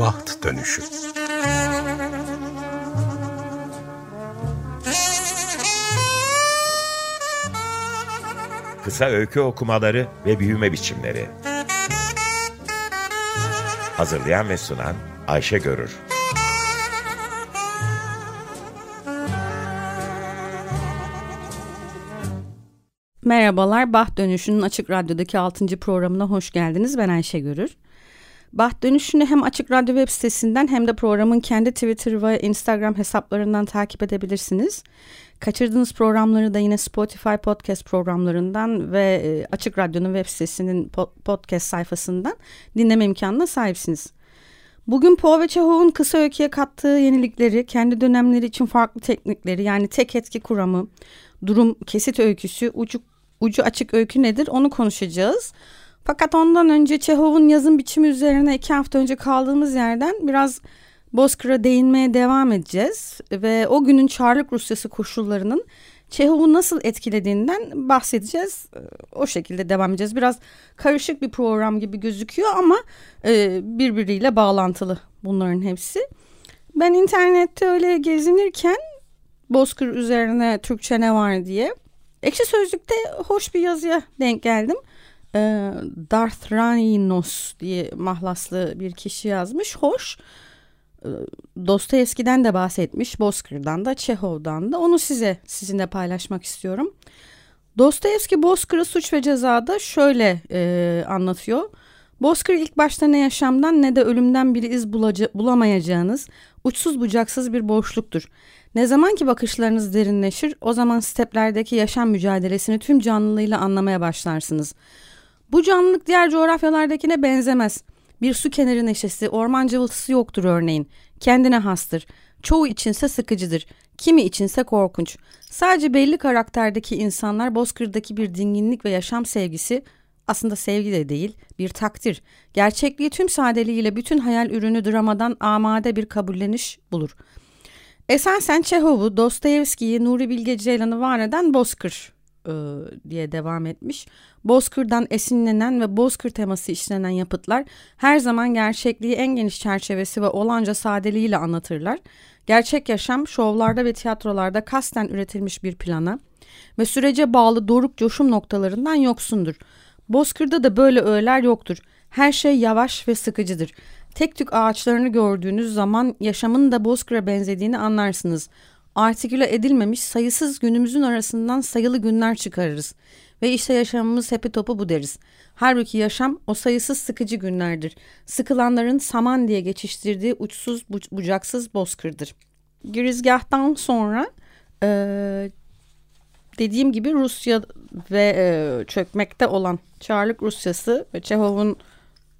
Baht Dönüşü Kısa öykü okumaları ve büyüme biçimleri Hazırlayan ve sunan Ayşe Görür Merhabalar, Baht Dönüşü'nün Açık Radyo'daki 6. programına hoş geldiniz. Ben Ayşe Görür. Baht Dönüşü'nü hem Açık Radyo web sitesinden hem de programın kendi Twitter ve Instagram hesaplarından takip edebilirsiniz. Kaçırdığınız programları da yine Spotify podcast programlarından ve e, Açık Radyo'nun web sitesinin podcast sayfasından dinleme imkanına sahipsiniz. Bugün Poe ve Çehov'un kısa öyküye kattığı yenilikleri, kendi dönemleri için farklı teknikleri yani tek etki kuramı, durum kesit öyküsü, ucu, ucu açık öykü nedir onu konuşacağız. Fakat ondan önce Çehov'un yazım biçimi üzerine iki hafta önce kaldığımız yerden biraz Bozkır'a değinmeye devam edeceğiz. Ve o günün Çarlık Rusyası koşullarının Çehov'u nasıl etkilediğinden bahsedeceğiz. O şekilde devam edeceğiz. Biraz karışık bir program gibi gözüküyor ama e, birbiriyle bağlantılı bunların hepsi. Ben internette öyle gezinirken Bozkır üzerine Türkçe ne var diye Ekşi Sözlük'te hoş bir yazıya denk geldim. E, Darth Raninos diye mahlaslı bir kişi yazmış. Hoş. E, Dostoyevski'den de bahsetmiş. Bozkır'dan da Çehov'dan da. Onu size sizinle paylaşmak istiyorum. Dostoyevski Bozkır'ı suç ve cezada şöyle e, anlatıyor. Bozkır ilk başta ne yaşamdan ne de ölümden bir iz bulamayacağınız uçsuz bucaksız bir boşluktur. Ne zaman ki bakışlarınız derinleşir o zaman steplerdeki yaşam mücadelesini tüm canlılığıyla anlamaya başlarsınız. Bu canlılık diğer coğrafyalardakine benzemez. Bir su kenarı neşesi, orman cıvıltısı yoktur örneğin. Kendine hastır. Çoğu içinse sıkıcıdır. Kimi içinse korkunç. Sadece belli karakterdeki insanlar bozkırdaki bir dinginlik ve yaşam sevgisi aslında sevgi de değil, bir takdir. Gerçekliği tüm sadeliğiyle bütün hayal ürünü dramadan amade bir kabulleniş bulur. Esasen Çehov'u, Dostoyevski'yi, Nuri Bilge Ceylan'ı var eden Bozkır e, diye devam etmiş. Bozkır'dan esinlenen ve Bozkır teması işlenen yapıtlar her zaman gerçekliği en geniş çerçevesi ve olanca sadeliğiyle anlatırlar. Gerçek yaşam şovlarda ve tiyatrolarda kasten üretilmiş bir plana ve sürece bağlı doruk coşum noktalarından yoksundur. Bozkır'da da böyle öğeler yoktur. Her şey yavaş ve sıkıcıdır. Tek tük ağaçlarını gördüğünüz zaman yaşamın da Bozkır'a benzediğini anlarsınız. Artiküle edilmemiş sayısız günümüzün arasından sayılı günler çıkarırız. Ve işte yaşamımız hepi topu bu deriz. Halbuki yaşam o sayısız sıkıcı günlerdir. Sıkılanların saman diye geçiştirdiği uçsuz bucaksız bozkırdır. Girizgahtan sonra e, dediğim gibi Rusya ve e, çökmekte olan Çarlık Rusyası ve Çehov'un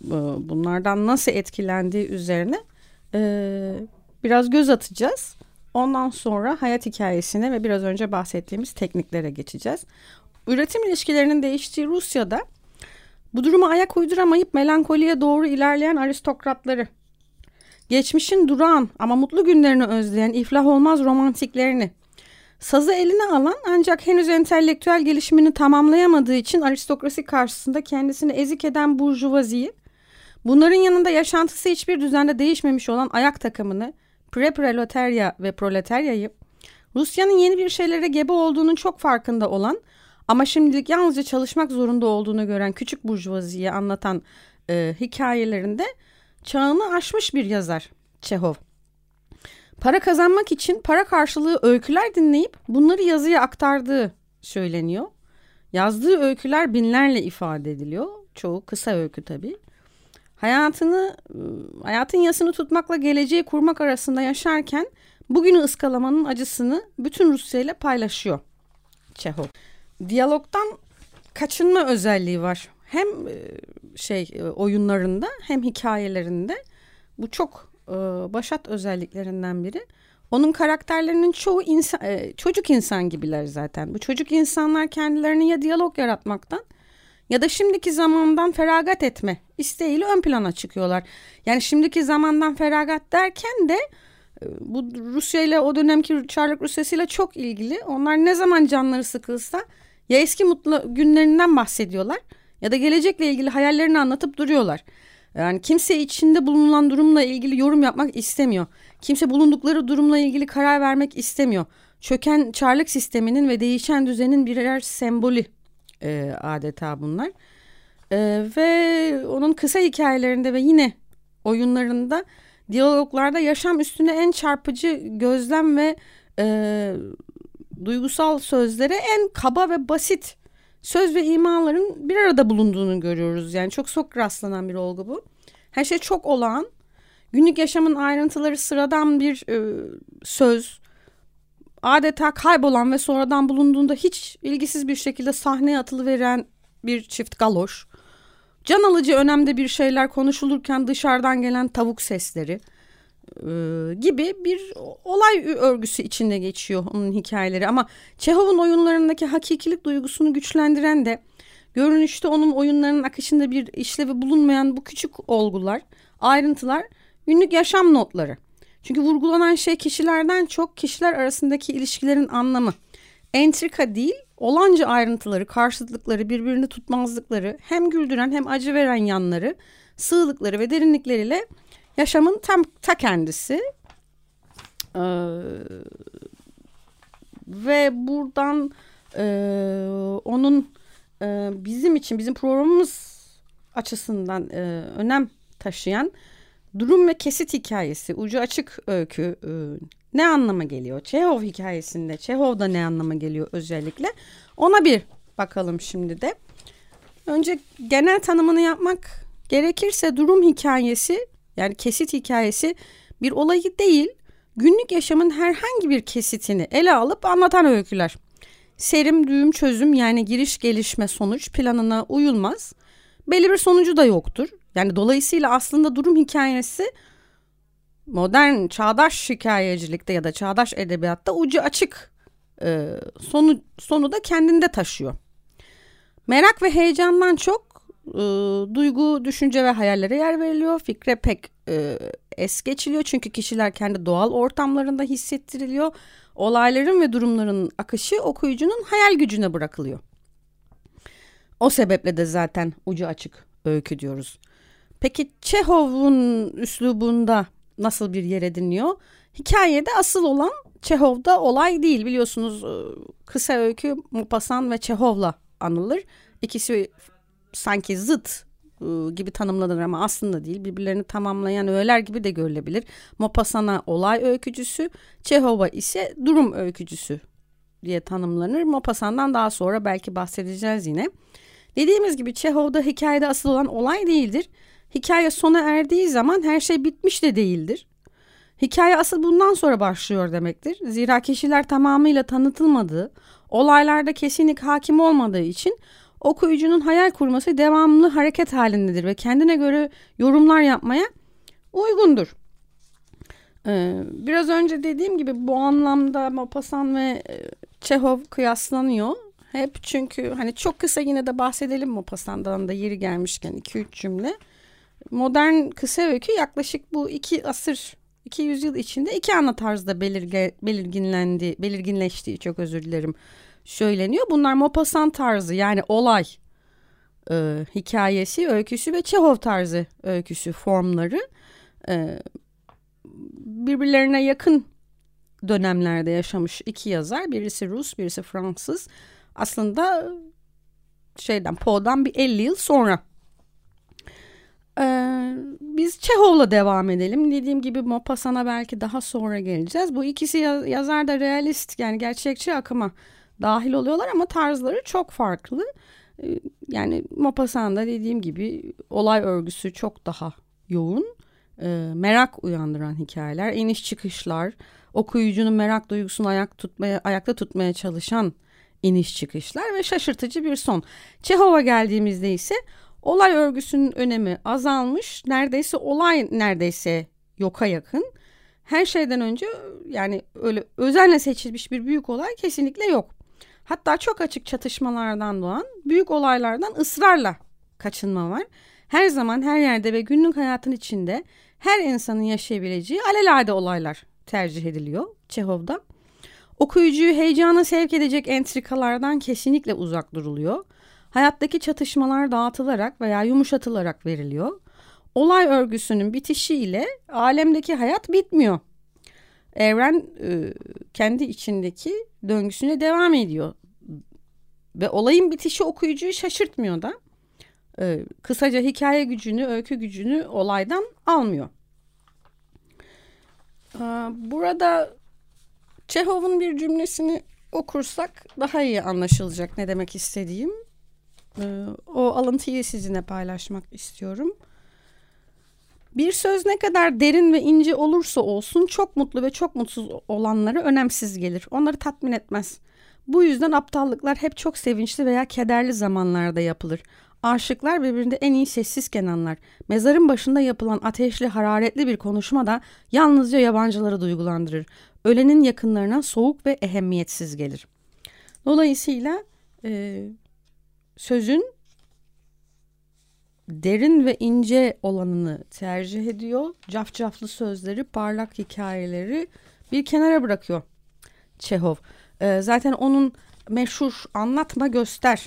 e, bunlardan nasıl etkilendiği üzerine e, biraz göz atacağız. Ondan sonra hayat hikayesine ve biraz önce bahsettiğimiz tekniklere geçeceğiz. Üretim ilişkilerinin değiştiği Rusya'da bu duruma ayak uyduramayıp melankoliye doğru ilerleyen aristokratları, geçmişin durağan ama mutlu günlerini özleyen iflah olmaz romantiklerini, sazı eline alan ancak henüz entelektüel gelişimini tamamlayamadığı için aristokrasi karşısında kendisini ezik eden burjuvaziyi, bunların yanında yaşantısı hiçbir düzende değişmemiş olan ayak takımını, pre-proletarya ve proletaryayı, Rusya'nın yeni bir şeylere gebe olduğunun çok farkında olan ama şimdilik yalnızca çalışmak zorunda olduğunu gören küçük burjuvaziyi anlatan e, hikayelerinde çağını aşmış bir yazar Çehov. Para kazanmak için para karşılığı öyküler dinleyip bunları yazıya aktardığı söyleniyor. Yazdığı öyküler binlerle ifade ediliyor. Çoğu kısa öykü tabii. Hayatını, hayatın yasını tutmakla geleceği kurmak arasında yaşarken bugünü ıskalamanın acısını bütün Rusya ile paylaşıyor Çehov. Diyalogdan kaçınma özelliği var. Hem şey oyunlarında hem hikayelerinde. Bu çok başat özelliklerinden biri. Onun karakterlerinin çoğu insan, çocuk insan gibiler zaten. Bu çocuk insanlar kendilerini ya diyalog yaratmaktan ya da şimdiki zamandan feragat etme isteğiyle ön plana çıkıyorlar. Yani şimdiki zamandan feragat derken de bu Rusya ile o dönemki Çarlık Rusyası ile çok ilgili. Onlar ne zaman canları sıkılsa ya eski mutlu günlerinden bahsediyorlar ya da gelecekle ilgili hayallerini anlatıp duruyorlar. Yani kimse içinde bulunan durumla ilgili yorum yapmak istemiyor. Kimse bulundukları durumla ilgili karar vermek istemiyor. Çöken çarlık sisteminin ve değişen düzenin birer sembolü e, adeta bunlar. E, ve onun kısa hikayelerinde ve yine oyunlarında diyaloglarda yaşam üstüne en çarpıcı gözlem ve e, duygusal sözlere en kaba ve basit söz ve imaların bir arada bulunduğunu görüyoruz. Yani çok çok rastlanan bir olgu bu. Her şey çok olağan. Günlük yaşamın ayrıntıları sıradan bir e, söz. Adeta kaybolan ve sonradan bulunduğunda hiç ilgisiz bir şekilde sahneye atılıveren bir çift galoş. Can alıcı önemde bir şeyler konuşulurken dışarıdan gelen tavuk sesleri e, gibi bir olay örgüsü içinde geçiyor onun hikayeleri. Ama Çehov'un oyunlarındaki hakikilik duygusunu güçlendiren de görünüşte onun oyunlarının akışında bir işlevi bulunmayan bu küçük olgular, ayrıntılar günlük yaşam notları. Çünkü vurgulanan şey kişilerden çok kişiler arasındaki ilişkilerin anlamı. Entrika değil, olanca ayrıntıları, karşıtlıkları, birbirini tutmazlıkları, hem güldüren hem acı veren yanları, sığlıkları ve derinlikleriyle yaşamın tam ta kendisi. Ee, ve buradan e, onun e, bizim için, bizim programımız açısından e, önem taşıyan durum ve kesit hikayesi, ucu açık öykü e, ne anlama geliyor? Çehov hikayesinde, Çehov'da ne anlama geliyor özellikle? Ona bir bakalım şimdi de. Önce genel tanımını yapmak gerekirse durum hikayesi yani kesit hikayesi bir olayı değil, günlük yaşamın herhangi bir kesitini ele alıp anlatan öyküler. Serim, düğüm, çözüm yani giriş, gelişme, sonuç planına uyulmaz. Belli bir sonucu da yoktur. Yani dolayısıyla aslında durum hikayesi modern çağdaş hikayecilikte ya da çağdaş edebiyatta ucu açık e, sonu, sonu da kendinde taşıyor. Merak ve heyecandan çok e, duygu, düşünce ve hayallere yer veriliyor. Fikre pek e, es geçiliyor çünkü kişiler kendi doğal ortamlarında hissettiriliyor. Olayların ve durumların akışı okuyucunun hayal gücüne bırakılıyor. O sebeple de zaten ucu açık öykü diyoruz. Peki Çehov'un üslubunda nasıl bir yer ediniyor? Hikayede asıl olan Çehov'da olay değil biliyorsunuz e, kısa öykü Maupassant ve Çehov'la anılır. İkisi sanki zıt e, gibi tanımlanır ama aslında değil. Birbirlerini tamamlayan öğeler gibi de görülebilir. Maupassant'a olay öykücüsü, Çehov'a ise durum öykücüsü diye tanımlanır. Maupassant'dan daha sonra belki bahsedeceğiz yine. Dediğimiz gibi Çehov'da hikayede asıl olan olay değildir. Hikaye sona erdiği zaman her şey bitmiş de değildir. Hikaye asıl bundan sonra başlıyor demektir. Zira kişiler tamamıyla tanıtılmadığı, olaylarda kesinlik hakim olmadığı için okuyucunun hayal kurması devamlı hareket halindedir ve kendine göre yorumlar yapmaya uygundur. Ee, biraz önce dediğim gibi bu anlamda Maupassant ve e, Çehov kıyaslanıyor. Hep çünkü hani çok kısa yine de bahsedelim Maupassant'dan da yeri gelmişken 2-3 cümle. Modern kısa öykü yaklaşık bu iki asır, iki yüzyıl içinde iki ana tarzda belirge, belirginlendi, belirginleştiği çok özür dilerim söyleniyor. Bunlar Maupassant tarzı yani olay e, hikayesi, öyküsü ve Çehov tarzı öyküsü formları e, birbirlerine yakın dönemlerde yaşamış iki yazar. Birisi Rus, birisi Fransız. Aslında şeyden Poe'dan bir 50 yıl sonra. Ee, biz Çehov'la devam edelim. Dediğim gibi Maupassant'a belki daha sonra geleceğiz. Bu ikisi yazar da realist yani gerçekçi akıma dahil oluyorlar ama tarzları çok farklı. Ee, yani Maupassant'da dediğim gibi olay örgüsü çok daha yoğun. Ee, merak uyandıran hikayeler, iniş çıkışlar, okuyucunun merak duygusunu ayak tutmaya, ayakta tutmaya çalışan iniş çıkışlar ve şaşırtıcı bir son. Çehov'a geldiğimizde ise olay örgüsünün önemi azalmış. Neredeyse olay neredeyse yoka yakın. Her şeyden önce yani öyle özenle seçilmiş bir büyük olay kesinlikle yok. Hatta çok açık çatışmalardan doğan büyük olaylardan ısrarla kaçınma var. Her zaman her yerde ve günlük hayatın içinde her insanın yaşayabileceği alelade olaylar tercih ediliyor Çehov'da. Okuyucuyu heyecana sevk edecek entrikalardan kesinlikle uzak duruluyor. Hayattaki çatışmalar dağıtılarak veya yumuşatılarak veriliyor. olay örgüsünün bitişiyle alemdeki hayat bitmiyor. Evren e, kendi içindeki döngüsüne devam ediyor. Ve olayın bitişi okuyucuyu şaşırtmıyor da. E, kısaca hikaye gücünü, öykü gücünü olaydan almıyor. E, burada Çehov'un bir cümlesini okursak daha iyi anlaşılacak ne demek istediğim. E, o alıntıyı sizinle paylaşmak istiyorum. Bir söz ne kadar derin ve ince olursa olsun çok mutlu ve çok mutsuz olanları önemsiz gelir. Onları tatmin etmez. Bu yüzden aptallıklar hep çok sevinçli veya kederli zamanlarda yapılır. Aşıklar birbirinde en iyi sessizken anlar. Mezarın başında yapılan ateşli hararetli bir konuşma da yalnızca yabancıları duygulandırır. Ölenin yakınlarına soğuk ve ehemmiyetsiz gelir. Dolayısıyla e, sözün derin ve ince olanını tercih ediyor. Cafcaflı sözleri, parlak hikayeleri bir kenara bırakıyor Çehov. E, zaten onun meşhur anlatma göster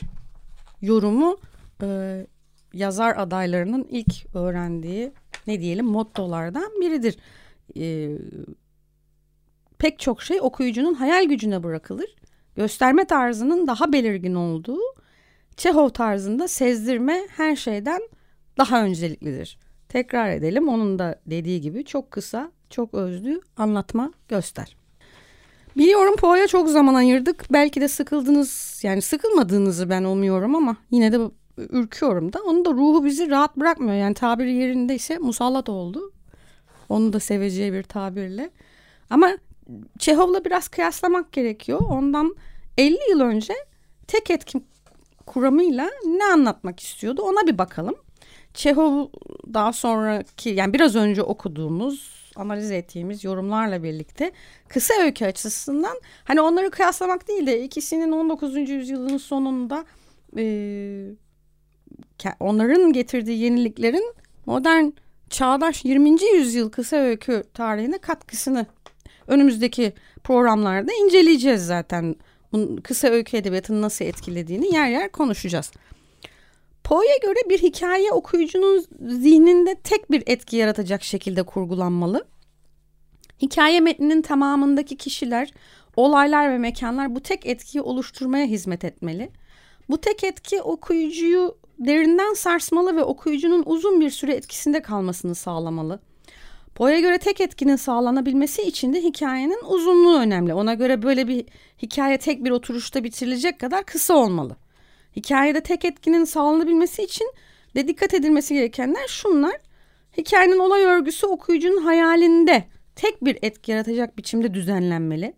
yorumu e, yazar adaylarının ilk öğrendiği ne diyelim mottolardan biridir. E, pek çok şey okuyucunun hayal gücüne bırakılır. Gösterme tarzının daha belirgin olduğu Çehov tarzında sezdirme her şeyden daha önceliklidir. Tekrar edelim onun da dediği gibi çok kısa, çok özlü anlatma göster. Biliyorum Poe'ya çok zaman ayırdık. Belki de sıkıldınız yani sıkılmadığınızı ben umuyorum ama yine de ürküyorum da. Onun da ruhu bizi rahat bırakmıyor. Yani tabiri yerindeyse musallat oldu. Onu da seveceği bir tabirle. Ama Çehov'la biraz kıyaslamak gerekiyor. Ondan 50 yıl önce tek etkin kuramıyla ne anlatmak istiyordu ona bir bakalım. Çehov daha sonraki yani biraz önce okuduğumuz analiz ettiğimiz yorumlarla birlikte kısa öykü açısından hani onları kıyaslamak değil de ikisinin 19. yüzyılın sonunda e, onların getirdiği yeniliklerin modern çağdaş 20. yüzyıl kısa öykü tarihine katkısını önümüzdeki programlarda inceleyeceğiz zaten. Kısa öykü edebiyatını nasıl etkilediğini yer yer konuşacağız. Poe'ye göre bir hikaye okuyucunun zihninde tek bir etki yaratacak şekilde kurgulanmalı. Hikaye metninin tamamındaki kişiler, olaylar ve mekanlar bu tek etkiyi oluşturmaya hizmet etmeli. Bu tek etki okuyucuyu derinden sarsmalı ve okuyucunun uzun bir süre etkisinde kalmasını sağlamalı. Poe'ye göre tek etkinin sağlanabilmesi için de hikayenin uzunluğu önemli. Ona göre böyle bir hikaye tek bir oturuşta bitirilecek kadar kısa olmalı. Hikayede tek etkinin sağlanabilmesi için de dikkat edilmesi gerekenler şunlar. Hikayenin olay örgüsü okuyucunun hayalinde tek bir etki yaratacak biçimde düzenlenmeli.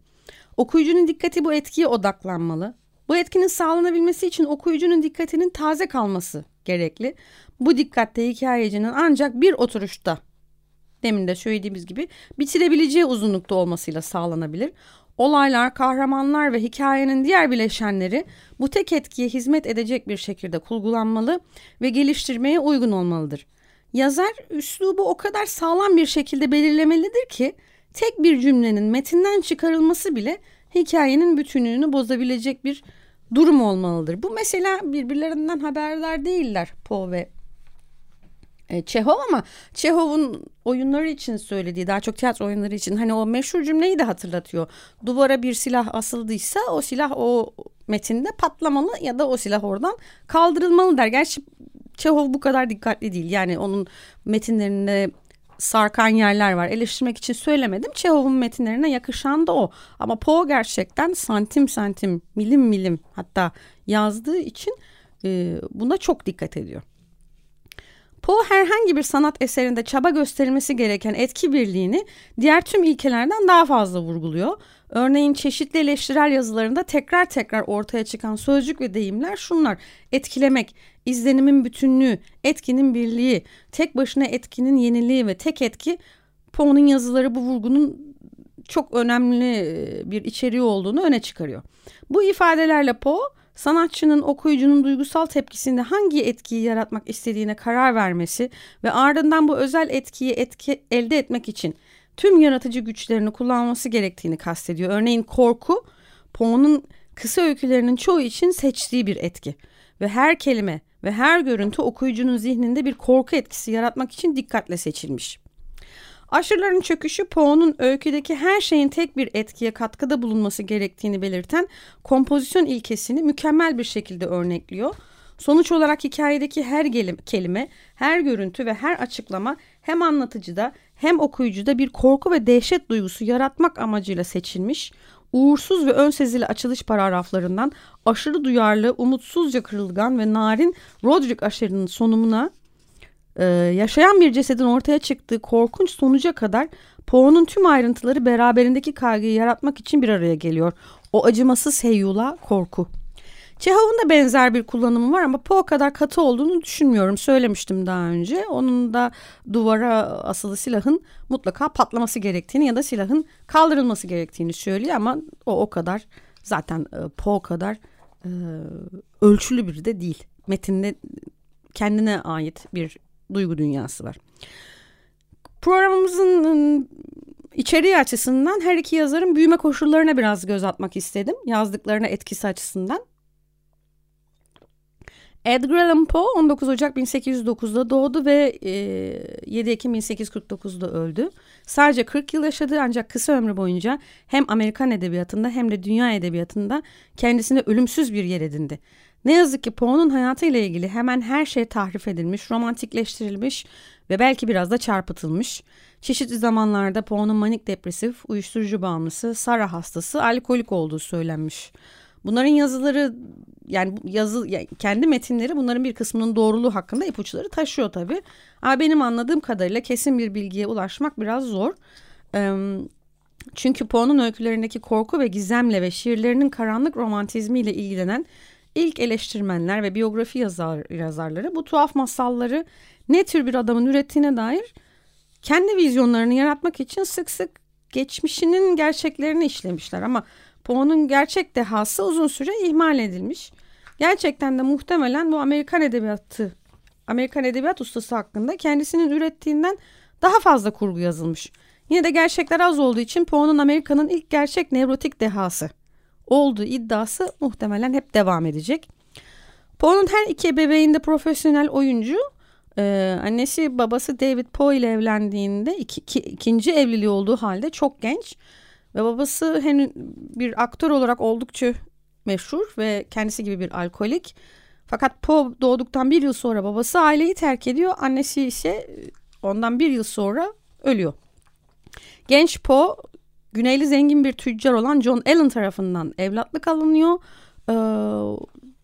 Okuyucunun dikkati bu etkiye odaklanmalı. Bu etkinin sağlanabilmesi için okuyucunun dikkatinin taze kalması gerekli. Bu dikkatte hikayecinin ancak bir oturuşta demin de söylediğimiz gibi bitirebileceği uzunlukta olmasıyla sağlanabilir. Olaylar, kahramanlar ve hikayenin diğer bileşenleri bu tek etkiye hizmet edecek bir şekilde kurgulanmalı ve geliştirmeye uygun olmalıdır. Yazar üslubu o kadar sağlam bir şekilde belirlemelidir ki tek bir cümlenin metinden çıkarılması bile hikayenin bütünlüğünü bozabilecek bir durum olmalıdır. Bu mesela birbirlerinden haberdar değiller Poe ve e, Çehov ama Çehov'un oyunları için söylediği daha çok tiyatro oyunları için hani o meşhur cümleyi de hatırlatıyor. Duvara bir silah asıldıysa o silah o metinde patlamalı ya da o silah oradan kaldırılmalı der. Gerçi Çehov bu kadar dikkatli değil. Yani onun metinlerinde sarkan yerler var. Eleştirmek için söylemedim. Çehov'un metinlerine yakışan da o. Ama Poe gerçekten santim santim, milim milim hatta yazdığı için e, buna çok dikkat ediyor. Poe herhangi bir sanat eserinde çaba gösterilmesi gereken etki birliğini diğer tüm ilkelerden daha fazla vurguluyor. Örneğin çeşitli eleştirel yazılarında tekrar tekrar ortaya çıkan sözcük ve deyimler şunlar. Etkilemek, izlenimin bütünlüğü, etkinin birliği, tek başına etkinin yeniliği ve tek etki Poe'nun yazıları bu vurgunun çok önemli bir içeriği olduğunu öne çıkarıyor. Bu ifadelerle Poe sanatçının okuyucunun duygusal tepkisinde hangi etkiyi yaratmak istediğine karar vermesi ve ardından bu özel etkiyi etki elde etmek için tüm yaratıcı güçlerini kullanması gerektiğini kastediyor. Örneğin korku Poe'nun kısa öykülerinin çoğu için seçtiği bir etki ve her kelime ve her görüntü okuyucunun zihninde bir korku etkisi yaratmak için dikkatle seçilmiş. Aşırıların çöküşü Poe'nun öyküdeki her şeyin tek bir etkiye katkıda bulunması gerektiğini belirten kompozisyon ilkesini mükemmel bir şekilde örnekliyor. Sonuç olarak hikayedeki her kelime, her görüntü ve her açıklama hem anlatıcıda hem okuyucuda bir korku ve dehşet duygusu yaratmak amacıyla seçilmiş, uğursuz ve önsezili açılış paragraflarından aşırı duyarlı, umutsuzca kırılgan ve narin Roderick Asher'ın sonumuna e, yaşayan bir cesedin ortaya çıktığı korkunç sonuca kadar Poe'nun tüm ayrıntıları beraberindeki kaygıyı yaratmak için bir araya geliyor. O acımasız heyyula korku. Çehov'un da benzer bir kullanımı var ama Poe kadar katı olduğunu düşünmüyorum. Söylemiştim daha önce. Onun da duvara asılı silahın mutlaka patlaması gerektiğini ya da silahın kaldırılması gerektiğini söylüyor ama o o kadar zaten e, Poe kadar e, ölçülü biri de değil. Metinde kendine ait bir duygu dünyası var. Programımızın içeriği açısından her iki yazarın büyüme koşullarına biraz göz atmak istedim. Yazdıklarına etkisi açısından. Edgar Allan Poe 19 Ocak 1809'da doğdu ve e, 7 Ekim 1849'da öldü. Sadece 40 yıl yaşadı ancak kısa ömrü boyunca hem Amerikan edebiyatında hem de dünya edebiyatında kendisine ölümsüz bir yer edindi. Ne yazık ki Poe'nun hayatıyla ilgili hemen her şey tahrif edilmiş, romantikleştirilmiş ve belki biraz da çarpıtılmış. Çeşitli zamanlarda Poe'nun manik depresif, uyuşturucu bağımlısı, Sara hastası, alkolik olduğu söylenmiş. Bunların yazıları yani yazı yani kendi metinleri bunların bir kısmının doğruluğu hakkında ipuçları taşıyor tabii. Ama benim anladığım kadarıyla kesin bir bilgiye ulaşmak biraz zor. Çünkü Poe'nun öykülerindeki korku ve gizemle ve şiirlerinin karanlık romantizmiyle ilgilenen ilk eleştirmenler ve biyografi yazar, yazarları bu tuhaf masalları ne tür bir adamın ürettiğine dair kendi vizyonlarını yaratmak için sık sık geçmişinin gerçeklerini işlemişler ama Poe'nun gerçek dehası uzun süre ihmal edilmiş. Gerçekten de muhtemelen bu Amerikan edebiyatı, Amerikan edebiyat ustası hakkında kendisinin ürettiğinden daha fazla kurgu yazılmış. Yine de gerçekler az olduğu için Poe'nun Amerika'nın ilk gerçek nevrotik dehası olduğu iddiası muhtemelen hep devam edecek. Poe'nun her iki bebeğinde profesyonel oyuncu. Ee, annesi babası David Poe ile evlendiğinde iki, iki, ikinci evliliği olduğu halde çok genç. Ve babası henüz bir aktör olarak oldukça meşhur ve kendisi gibi bir alkolik. Fakat Poe doğduktan bir yıl sonra babası aileyi terk ediyor. Annesi ise ondan bir yıl sonra ölüyor. Genç Poe Güneyli zengin bir tüccar olan John Allen tarafından evlatlık alınıyor. Ee,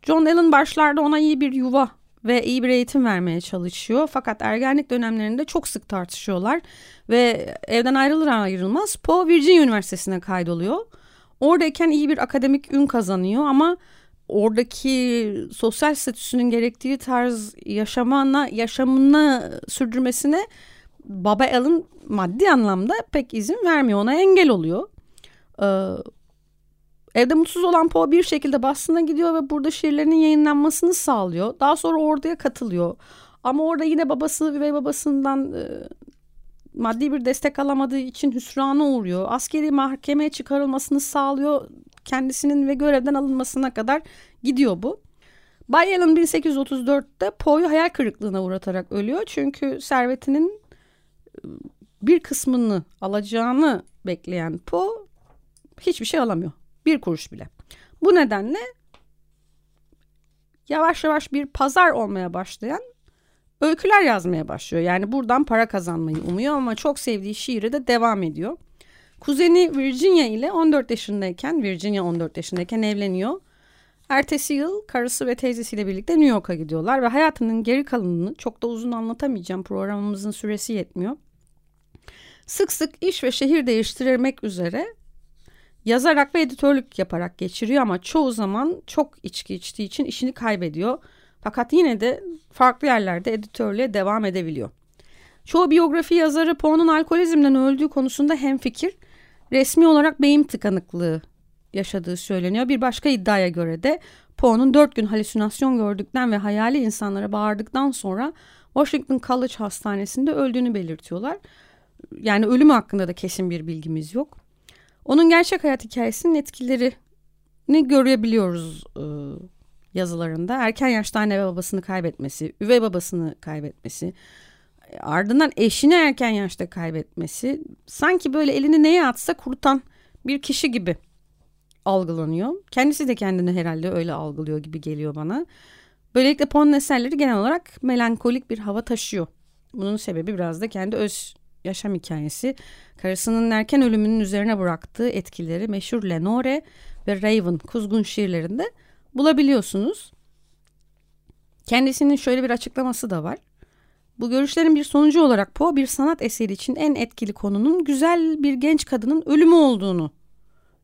John Allen başlarda ona iyi bir yuva ve iyi bir eğitim vermeye çalışıyor. Fakat ergenlik dönemlerinde çok sık tartışıyorlar ve evden ayrılır ayrılmaz Poe Virginia Üniversitesi'ne kaydoluyor. Oradayken iyi bir akademik ün kazanıyor ama oradaki sosyal statüsünün gerektiği tarz yaşamana, yaşamını sürdürmesine Baba Alan maddi anlamda pek izin vermiyor. Ona engel oluyor. Ee, evde mutsuz olan Poe bir şekilde Boston'a gidiyor ve burada şiirlerinin yayınlanmasını sağlıyor. Daha sonra orduya katılıyor. Ama orada yine babası ve babasından e, maddi bir destek alamadığı için hüsrana uğruyor. Askeri mahkemeye çıkarılmasını sağlıyor. Kendisinin ve görevden alınmasına kadar gidiyor bu. Bay Allen 1834'te Poe'yu hayal kırıklığına uğratarak ölüyor. Çünkü servetinin bir kısmını alacağını bekleyen Poe hiçbir şey alamıyor. Bir kuruş bile. Bu nedenle yavaş yavaş bir pazar olmaya başlayan öyküler yazmaya başlıyor. Yani buradan para kazanmayı umuyor ama çok sevdiği şiiri de devam ediyor. Kuzeni Virginia ile 14 yaşındayken, Virginia 14 yaşındayken evleniyor. Ertesi yıl karısı ve teyzesiyle birlikte New York'a gidiyorlar ve hayatının geri kalanını çok da uzun anlatamayacağım programımızın süresi yetmiyor sık sık iş ve şehir değiştirmek üzere yazarak ve editörlük yaparak geçiriyor ama çoğu zaman çok içki içtiği için işini kaybediyor. Fakat yine de farklı yerlerde editörlüğe devam edebiliyor. Çoğu biyografi yazarı Poe'nun alkolizmden öldüğü konusunda hemfikir. Resmi olarak beyin tıkanıklığı yaşadığı söyleniyor. Bir başka iddiaya göre de Poe'nun dört gün halüsinasyon gördükten ve hayali insanlara bağırdıktan sonra Washington College Hastanesi'nde öldüğünü belirtiyorlar yani ölümü hakkında da kesin bir bilgimiz yok. Onun gerçek hayat hikayesinin etkilerini görebiliyoruz e, yazılarında erken yaşta anne ve babasını kaybetmesi, üvey babasını kaybetmesi, ardından eşini erken yaşta kaybetmesi sanki böyle elini neye atsa kurutan bir kişi gibi algılanıyor. Kendisi de kendini herhalde öyle algılıyor gibi geliyor bana. Böylelikle Poe'nun eserleri genel olarak melankolik bir hava taşıyor. Bunun sebebi biraz da kendi öz yaşam hikayesi. Karısının erken ölümünün üzerine bıraktığı etkileri meşhur Lenore ve Raven kuzgun şiirlerinde bulabiliyorsunuz. Kendisinin şöyle bir açıklaması da var. Bu görüşlerin bir sonucu olarak Poe bir sanat eseri için en etkili konunun güzel bir genç kadının ölümü olduğunu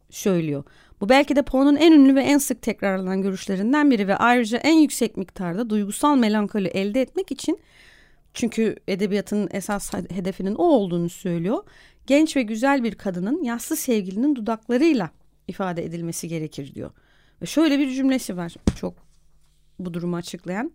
söylüyor. Bu belki de Poe'nun en ünlü ve en sık tekrarlanan görüşlerinden biri ve ayrıca en yüksek miktarda duygusal melankoli elde etmek için çünkü edebiyatın esas hedefinin o olduğunu söylüyor. Genç ve güzel bir kadının yassı sevgilinin dudaklarıyla ifade edilmesi gerekir diyor. Ve şöyle bir cümlesi var çok bu durumu açıklayan.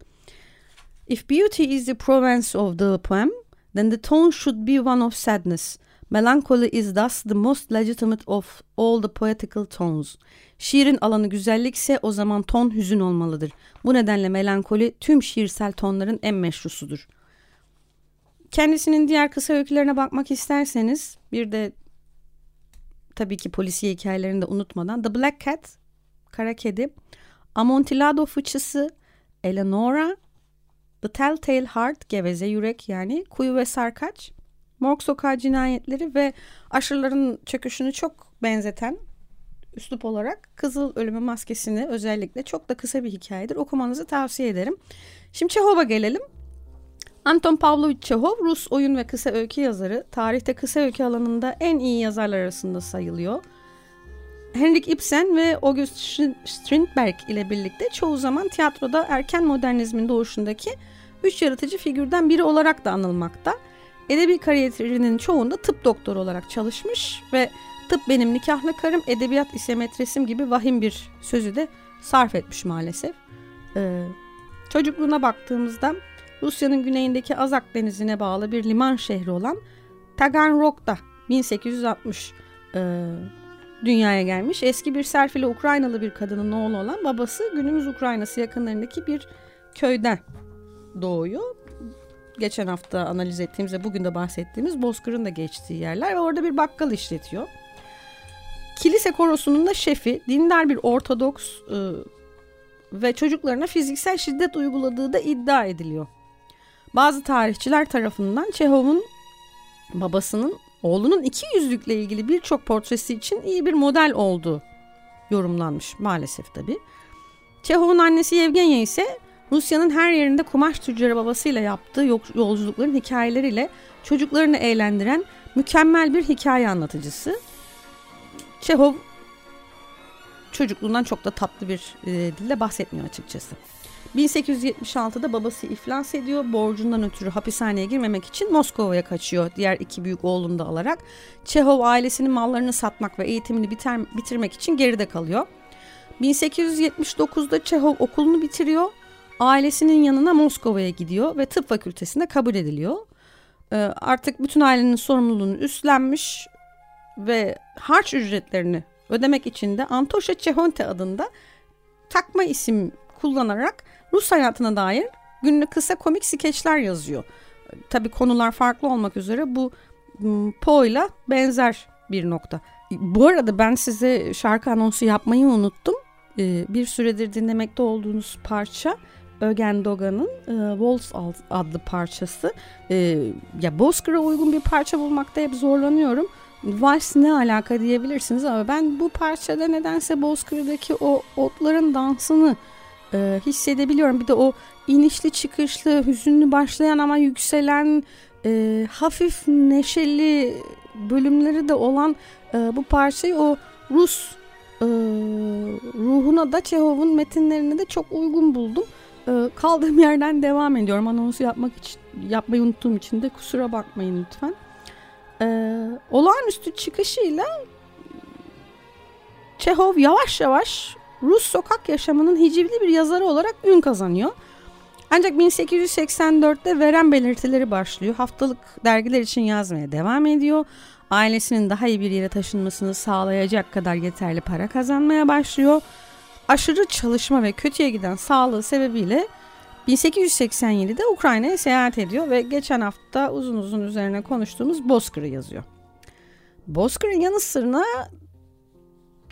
If beauty is the province of the poem, then the tone should be one of sadness. Melancholy is thus the most legitimate of all the poetical tones. Şiirin alanı güzellikse o zaman ton hüzün olmalıdır. Bu nedenle melankoli tüm şiirsel tonların en meşrusudur. Kendisinin diğer kısa öykülerine bakmak isterseniz bir de tabii ki polisiye hikayelerini de unutmadan The Black Cat, Kara Kedi, Amontillado Fıçısı, Eleonora, The Telltale Heart, Geveze Yürek yani Kuyu ve Sarkaç, Morg Sokağı Cinayetleri ve Aşırıların Çöküşünü çok benzeten üslup olarak Kızıl Ölümü Maskesi'ni özellikle çok da kısa bir hikayedir. Okumanızı tavsiye ederim. Şimdi Çehov'a gelelim. Anton Pavlovich Çehov Rus oyun ve kısa öykü yazarı. Tarihte kısa öykü alanında en iyi yazarlar arasında sayılıyor. Henrik Ibsen ve August Strindberg ile birlikte çoğu zaman tiyatroda erken modernizmin doğuşundaki üç yaratıcı figürden biri olarak da anılmakta. Edebi kariyerinin çoğunda tıp doktoru olarak çalışmış ve tıp benim nikahlı karım, edebiyat ise metresim gibi vahim bir sözü de sarf etmiş maalesef. Ee, çocukluğuna baktığımızda Rusya'nın güneyindeki Azak denizine bağlı bir liman şehri olan Taganrog'da 1860 e, dünyaya gelmiş. Eski bir serfili Ukraynalı bir kadının oğlu olan babası günümüz Ukraynası yakınlarındaki bir köyden doğuyor. Geçen hafta analiz ettiğimiz ve bugün de bahsettiğimiz Bozkır'ın da geçtiği yerler ve orada bir bakkal işletiyor. Kilise korosunun da şefi, dindar bir Ortodoks e, ve çocuklarına fiziksel şiddet uyguladığı da iddia ediliyor. Bazı tarihçiler tarafından Çehov'un babasının oğlunun iki yüzlükle ilgili birçok portresi için iyi bir model olduğu yorumlanmış maalesef tabi. Çehov'un annesi Yevgenya ise Rusya'nın her yerinde kumaş tüccarı babasıyla yaptığı yolculukların hikayeleriyle çocuklarını eğlendiren mükemmel bir hikaye anlatıcısı. Çehov çocukluğundan çok da tatlı bir e, dille bahsetmiyor açıkçası. 1876'da babası iflas ediyor. Borcundan ötürü hapishaneye girmemek için Moskova'ya kaçıyor. Diğer iki büyük oğlunu da alarak. Çehov ailesinin mallarını satmak ve eğitimini biter, bitirmek için geride kalıyor. 1879'da Çehov okulunu bitiriyor. Ailesinin yanına Moskova'ya gidiyor ve tıp fakültesinde kabul ediliyor. Ee, artık bütün ailenin sorumluluğunu üstlenmiş ve harç ücretlerini ödemek için de Antosha Çehonte adında takma isim kullanarak Rus hayatına dair günlük kısa komik skeçler yazıyor. Tabii konular farklı olmak üzere bu Poe'yla benzer bir nokta. Bu arada ben size şarkı anonsu yapmayı unuttum. Ee, bir süredir dinlemekte olduğunuz parça Ögen Dogan'ın e, Waltz adlı parçası. E, ya Bozkır'a uygun bir parça bulmakta hep zorlanıyorum. Vals ne alaka diyebilirsiniz ama ben bu parçada nedense Bozkır'daki o otların dansını e, hissedebiliyorum. Bir de o inişli çıkışlı, hüzünlü başlayan ama yükselen, e, hafif neşeli bölümleri de olan e, bu parçayı o Rus e, ruhuna da Çehov'un metinlerine de çok uygun buldum. E, kaldığım yerden devam ediyorum. Anonsu yapmak için yapmayı unuttuğum için de kusura bakmayın lütfen. E, olağanüstü çıkışıyla Çehov yavaş yavaş Rus sokak yaşamının hicivli bir yazarı olarak ün kazanıyor. Ancak 1884'te veren belirtileri başlıyor. Haftalık dergiler için yazmaya devam ediyor. Ailesinin daha iyi bir yere taşınmasını sağlayacak kadar yeterli para kazanmaya başlıyor. aşırı çalışma ve kötüye giden sağlığı sebebiyle 1887'de Ukrayna'ya seyahat ediyor ve geçen hafta uzun uzun üzerine konuştuğumuz Bozkır'ı yazıyor. Bozkır'ın yanı sırına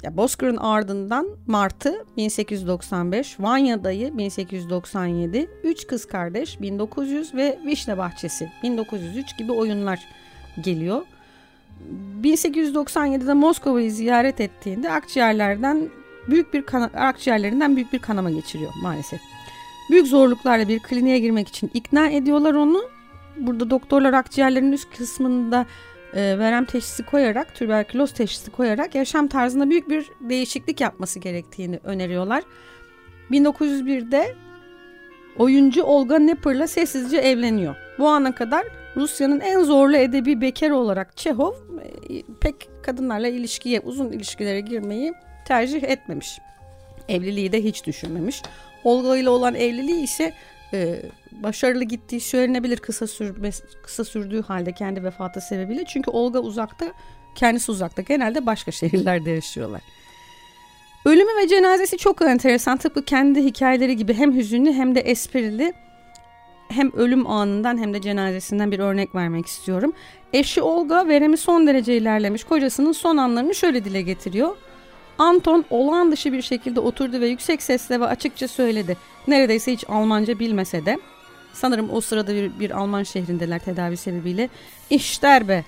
ya Bozkır'ın ardından Martı 1895, Vanya Dayı 1897, Üç Kız Kardeş 1900 ve Vişne Bahçesi 1903 gibi oyunlar geliyor. 1897'de Moskova'yı ziyaret ettiğinde akciğerlerden büyük bir kana, akciğerlerinden büyük bir kanama geçiriyor maalesef. Büyük zorluklarla bir kliniğe girmek için ikna ediyorlar onu. Burada doktorlar akciğerlerin üst kısmında e, verem teşhisi koyarak, tüberküloz teşhisi koyarak yaşam tarzında büyük bir değişiklik yapması gerektiğini öneriyorlar. 1901'de oyuncu Olga Nepper'la sessizce evleniyor. Bu ana kadar Rusya'nın en zorlu edebi bekar olarak Çehov e, pek kadınlarla ilişkiye, uzun ilişkilere girmeyi tercih etmemiş. Evliliği de hiç düşünmemiş. Olga ile olan evliliği ise e, başarılı gittiği söylenebilir kısa sürme, kısa sürdüğü halde kendi vefatı sebebiyle. Çünkü Olga uzakta, kendisi uzakta. Genelde başka şehirlerde yaşıyorlar. Ölümü ve cenazesi çok enteresan. Tıpkı kendi hikayeleri gibi hem hüzünlü hem de esprili. Hem ölüm anından hem de cenazesinden bir örnek vermek istiyorum. Eşi Olga veremi son derece ilerlemiş. Kocasının son anlarını şöyle dile getiriyor. Anton olağan dışı bir şekilde oturdu ve yüksek sesle ve açıkça söyledi. Neredeyse hiç Almanca bilmese de. Sanırım o sırada bir, bir Alman şehrindeler tedavi sebebiyle. İşler be,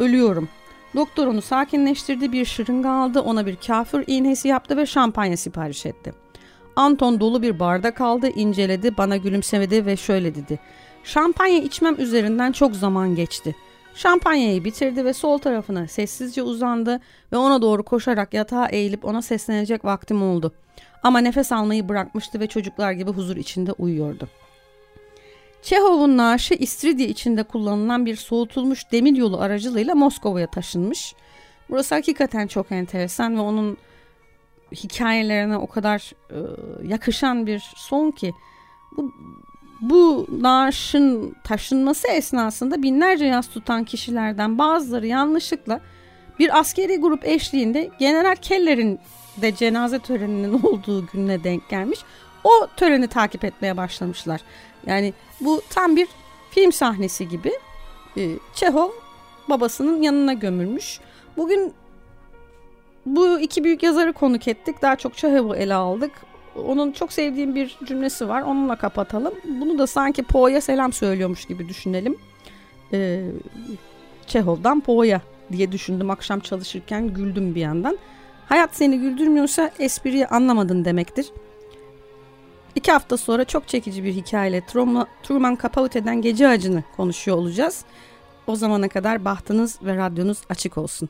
ölüyorum. Doktor onu sakinleştirdi, bir şırınga aldı, ona bir kafir iğnesi yaptı ve şampanya sipariş etti. Anton dolu bir bardak aldı, inceledi, bana gülümsemedi ve şöyle dedi. Şampanya içmem üzerinden çok zaman geçti. Şampanyayı bitirdi ve sol tarafına sessizce uzandı ve ona doğru koşarak yatağa eğilip ona seslenecek vaktim oldu. Ama nefes almayı bırakmıştı ve çocuklar gibi huzur içinde uyuyordu. Çehov'un naaşı İstiridye içinde kullanılan bir soğutulmuş demir yolu aracılığıyla Moskova'ya taşınmış. Burası hakikaten çok enteresan ve onun hikayelerine o kadar e, yakışan bir son ki bu bu naaşın taşınması esnasında binlerce yas tutan kişilerden bazıları yanlışlıkla bir askeri grup eşliğinde General Keller'in de cenaze töreninin olduğu gününe denk gelmiş. O töreni takip etmeye başlamışlar. Yani bu tam bir film sahnesi gibi. Ee, Çehov babasının yanına gömülmüş. Bugün bu iki büyük yazarı konuk ettik. Daha çok Çehov'u ele aldık. Onun çok sevdiğim bir cümlesi var. Onunla kapatalım. Bunu da sanki Poe'ya selam söylüyormuş gibi düşünelim. Ee, Çehov'dan Poe'ya diye düşündüm akşam çalışırken güldüm bir yandan. Hayat seni güldürmüyorsa espriyi anlamadın demektir. İki hafta sonra çok çekici bir hikayeyle Truman Capote'den Gece Acını konuşuyor olacağız. O zamana kadar bahtınız ve radyonuz açık olsun.